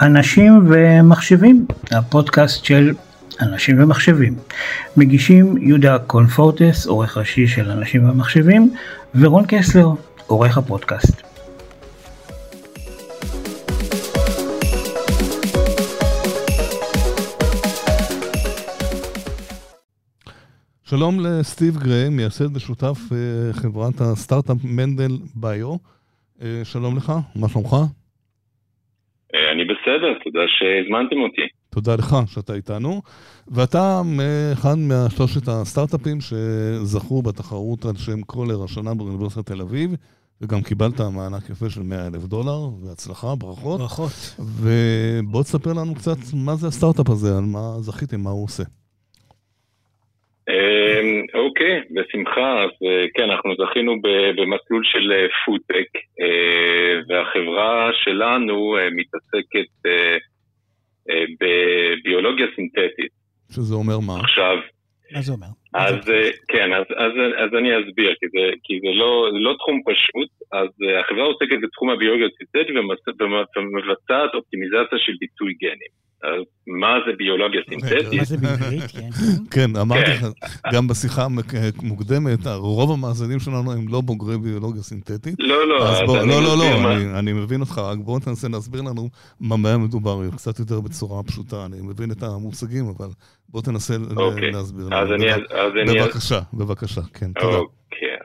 אנשים ומחשבים, הפודקאסט של אנשים ומחשבים. מגישים יהודה קונפורטס, עורך ראשי של אנשים ומחשבים, ורון קסלר, עורך הפודקאסט. שלום לסטיב גריי, מייסד ושותף אה, חברת הסטארט-אפ מנדל ביו. אה, שלום לך, מה שלומך? אה, אני בסדר, תודה שהזמנתם אותי. תודה לך שאתה איתנו. ואתה אחד מהשלושת הסטארט-אפים שזכו בתחרות על שם קולר השנה באוניברסיטת תל אביב, וגם קיבלת מענק יפה של 100 אלף דולר, והצלחה, ברכות. ברכות. ובוא תספר לנו קצת מה זה הסטארט-אפ הזה, על מה זכיתם, מה הוא עושה. אוקיי, בשמחה. אז אה, כן, אנחנו זכינו במסלול של פודטק, אה, אה, והחברה שלנו מתעסקת בביולוגיה סינתטית. שזה אומר מה? עכשיו... מה זה אומר? אז כן, אז, אז, אז אני אסביר, כי זה, כי זה לא, לא תחום פשוט. אז החברה עוסקת בתחום הביולוגיה הסינתטית ומבצעת אופטימיזציה של ביטוי גנים. מה זה ביולוגיה סינתטית? מה זה בעברית, כן. כן, אמרתי לך, גם בשיחה המוקדמת, רוב המאזינים שלנו הם לא בוגרי ביולוגיה סינתטית. לא, לא, אז בוא, לא, לא, לא, אני מבין אותך, רק בוא תנסה להסביר לנו מה מדובר, קצת יותר בצורה פשוטה. אני מבין את המושגים, אבל בוא תנסה אוקיי. להסביר לנו. בבקשה, בבקשה, כן, תודה. אוקיי,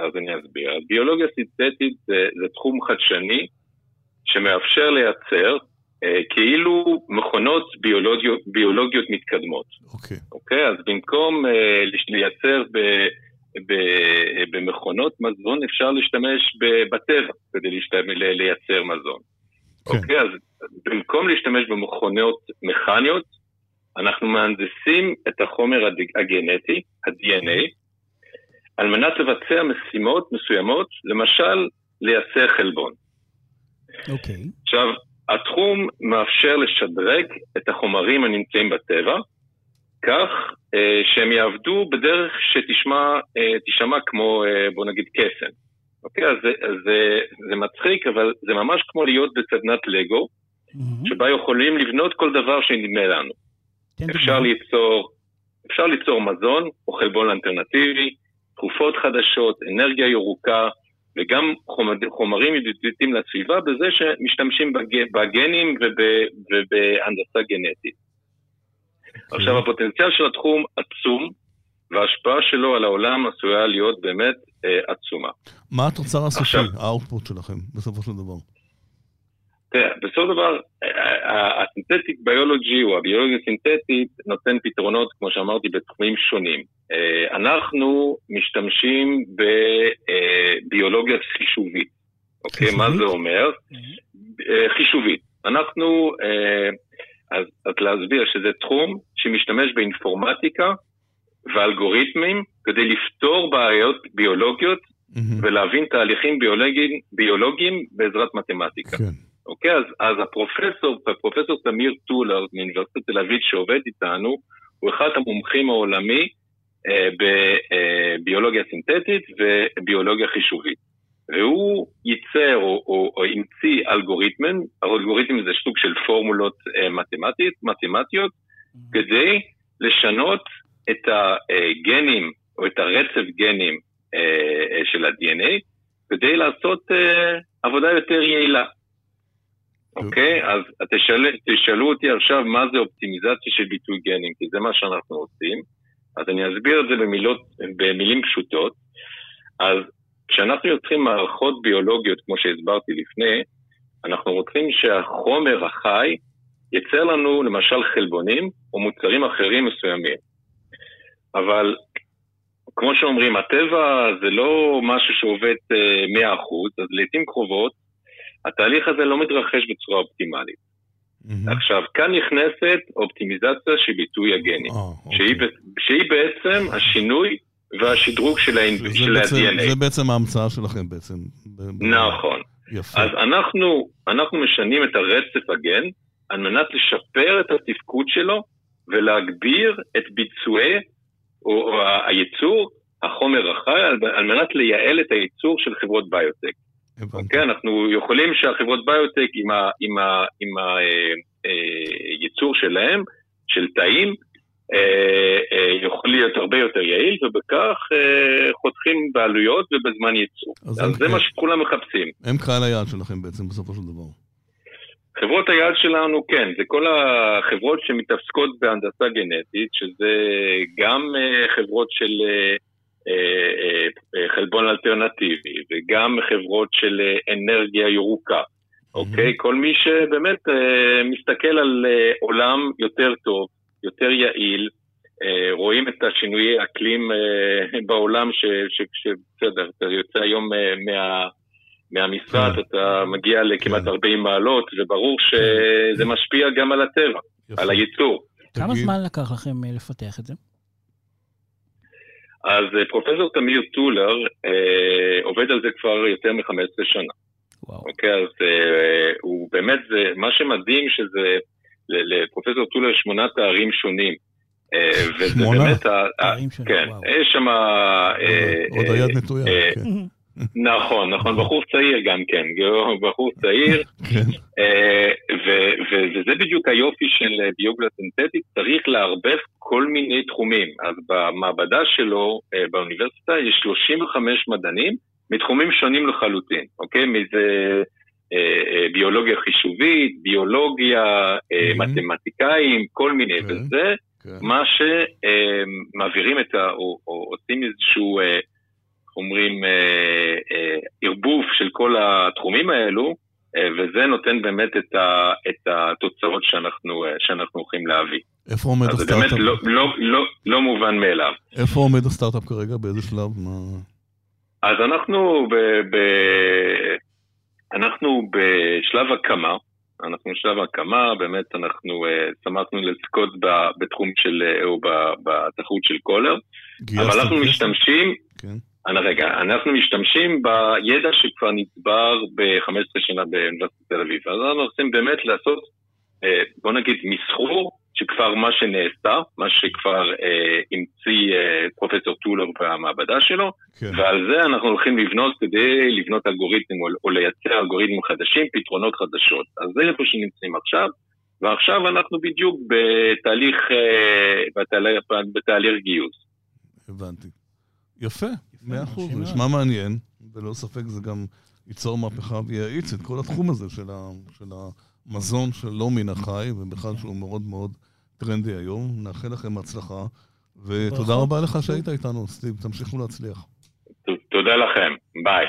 אז אני אסביר. ביולוגיה סינתטית זה תחום חדשני שמאפשר לייצר כאילו מכונות ביולוגיות, ביולוגיות מתקדמות. אוקיי. Okay. אוקיי? אז במקום uh, לייצר ב, ב, במכונות מזון, אפשר להשתמש בטבע כדי להשתמש, לייצר מזון. כן. אוקיי? אז במקום להשתמש במכונות מכניות, אנחנו מהנדסים את החומר הגנטי, ה-DNA, על מנת לבצע משימות מסוימות, למשל לייצר חלבון. אוקיי. Okay. עכשיו, התחום מאפשר לשדרג את החומרים הנמצאים בטבע, כך אה, שהם יעבדו בדרך שתשמע אה, כמו, אה, בוא נגיד, קסם. אוקיי? אז זה, זה, זה מצחיק, אבל זה ממש כמו להיות בסדנת לגו, mm-hmm. שבה יכולים לבנות כל דבר שנדמה לנו. אפשר ליצור, אפשר ליצור מזון או חלבון אלטרנטיבי, תרופות חדשות, אנרגיה ירוקה, וגם חומרים ידידותיים לסביבה בזה שמשתמשים בגנים ובהנדסה גנטית. אוקיי. עכשיו, הפוטנציאל של התחום עצום, וההשפעה שלו על העולם עשויה להיות באמת אה, עצומה. מה התוצר הסופי, האוטפוט שלכם, בסופו של דבר? תראה, בסופו של דבר, הסינתטיק ביולוגי או הביולוגיה הסינתטית נותן פתרונות, כמו שאמרתי, בתחומים שונים. אה, אנחנו משתמשים בביולוגיה חישובית. אוקיי, מה זה אומר? אה, חישובית. אנחנו, אה, אז, אז להסביר שזה תחום שמשתמש באינפורמטיקה ואלגוריתמים כדי לפתור בעיות ביולוגיות ולהבין תהליכים ביולוגיים, ביולוגיים בעזרת מתמטיקה. כן. אוקיי, אז, אז הפרופסור, הפרופסור תמיר טולר מאוניברסיטת תל אביב שעובד איתנו, הוא אחד המומחים העולמי אה, בביולוגיה סינתטית וביולוגיה חישובית. והוא ייצר או, או, או המציא אלגוריתמן, אלגוריתם זה סוג של פורמולות אה, מתמטית, מתמטיות, mm-hmm. כדי לשנות את הגנים או את הרצף גנים אה, של ה-DNA, כדי לעשות אה, עבודה יותר יעילה. אוקיי? אז תשאל, תשאלו אותי עכשיו מה זה אופטימיזציה של ביטוי גנים, כי זה מה שאנחנו עושים. אז אני אסביר את זה במילות, במילים פשוטות. אז כשאנחנו יוצרים מערכות ביולוגיות, כמו שהסברתי לפני, אנחנו רוצים שהחומר החי ייצר לנו למשל חלבונים או מוצרים אחרים מסוימים. אבל כמו שאומרים, הטבע זה לא משהו שעובד 100%, אה, אז לעיתים קרובות התהליך הזה לא מתרחש בצורה אופטימלית. Mm-hmm. עכשיו, כאן נכנסת אופטימיזציה של ביטוי הגנים, oh, okay. שהיא, שהיא בעצם השינוי והשדרוג של, של ה-DNA. זה בעצם ההמצאה שלכם בעצם. נכון. יפה. אז אנחנו, אנחנו משנים את הרצף הגן על מנת לשפר את התפקוד שלו ולהגביר את ביצועי או, או הייצור, החומר החי, על, על מנת לייעל את הייצור של חברות ביוטק. אוקיי? אנחנו יכולים שהחברות ביוטק עם, ה, עם, ה, עם הייצור שלהם, של תאים, יכול להיות הרבה יותר יעיל, ובכך חותכים בעלויות ובזמן ייצור. אז, אז זה מה שכולם מחפשים. הם קהל היעד שלכם בעצם בסופו של דבר. חברות היעד שלנו, כן, זה כל החברות שמתעסקות בהנדסה גנטית, שזה גם חברות של חלבון אלטרנטיבי, וגם חברות של אנרגיה ירוקה, אוקיי? Mm-hmm. כל מי שבאמת מסתכל על עולם יותר טוב, יותר יעיל, רואים את השינויי אקלים בעולם, שבסדר, אתה יוצא היום מה... מהמשרד, כן. אתה מגיע לכמעט 40 כן. מעלות, וברור שזה כן. משפיע גם על הטבע, על הייצור. כמה זמן לקח לכם אה, לפתח את זה? אז אה, פרופסור תמיר טולר אה, עובד על זה כבר יותר מ-15 שנה. וואו. אוקיי, אז אה, הוא באמת, זה, מה שמדהים שזה לפרופסור טולר שמונה תארים שונים. אה, שמונה? תארים שונים, כן, וואו. יש שם... עוד היד נטויה, כן. נכון, נכון, בחור צעיר גם כן, בחור צעיר, כן. אה, וזה בדיוק היופי של ביוגלה סינתטית, צריך לערבב כל מיני תחומים. אז במעבדה שלו אה, באוניברסיטה יש 35 מדענים מתחומים שונים לחלוטין, אוקיי? מזה אה, ביולוגיה חישובית, ביולוגיה, מתמטיקאים, כל מיני, כן, וזה כן. מה שמעבירים את ה... או עושים איזשהו... אומרים, אה, אה, ערבוב של כל התחומים האלו, אה, וזה נותן באמת את, ה, את התוצאות שאנחנו, שאנחנו הולכים להביא. איפה עומד הסטארט-אפ? זה באמת לא, לא, לא, לא מובן מאליו. איפה עומד הסטארט-אפ כרגע? באיזה שלב? מה... אז אנחנו, ב, ב, אנחנו בשלב הקמה, אנחנו בשלב הקמה, באמת אנחנו שמחנו לזכות בתחום של, או בתחרות של קולר, אבל אנחנו משתמשים, כן. רגע, אנחנו משתמשים בידע שכבר נצבר ב-15 שנה באוניברסיטת תל אביב. אז אנחנו רוצים באמת לעשות, אה, בוא נגיד, מסחור שכבר מה שנעשה, מה שכבר אה, המציא אה, פרופסור טולר במעבדה שלו, כן. ועל זה אנחנו הולכים לבנות כדי לבנות אלגוריתמים או, או לייצר אלגוריתמים חדשים, פתרונות חדשות. אז זה איפה שנמצאים עכשיו, ועכשיו אנחנו בדיוק בתהליך, אה, בתהליך, בתהליך גיוס. הבנתי. יפה. מאה אחוז, זה נשמע מעניין, וללא ספק זה גם ייצור מהפכה ויאיץ את כל התחום הזה של, ה, של המזון שלא מן החי, ובכלל שהוא מאוד מאוד טרנדי היום. נאחל לכם הצלחה, ותודה רבה לך שהיית איתנו, סטיב, תמשיכו להצליח. תודה לכם, ביי.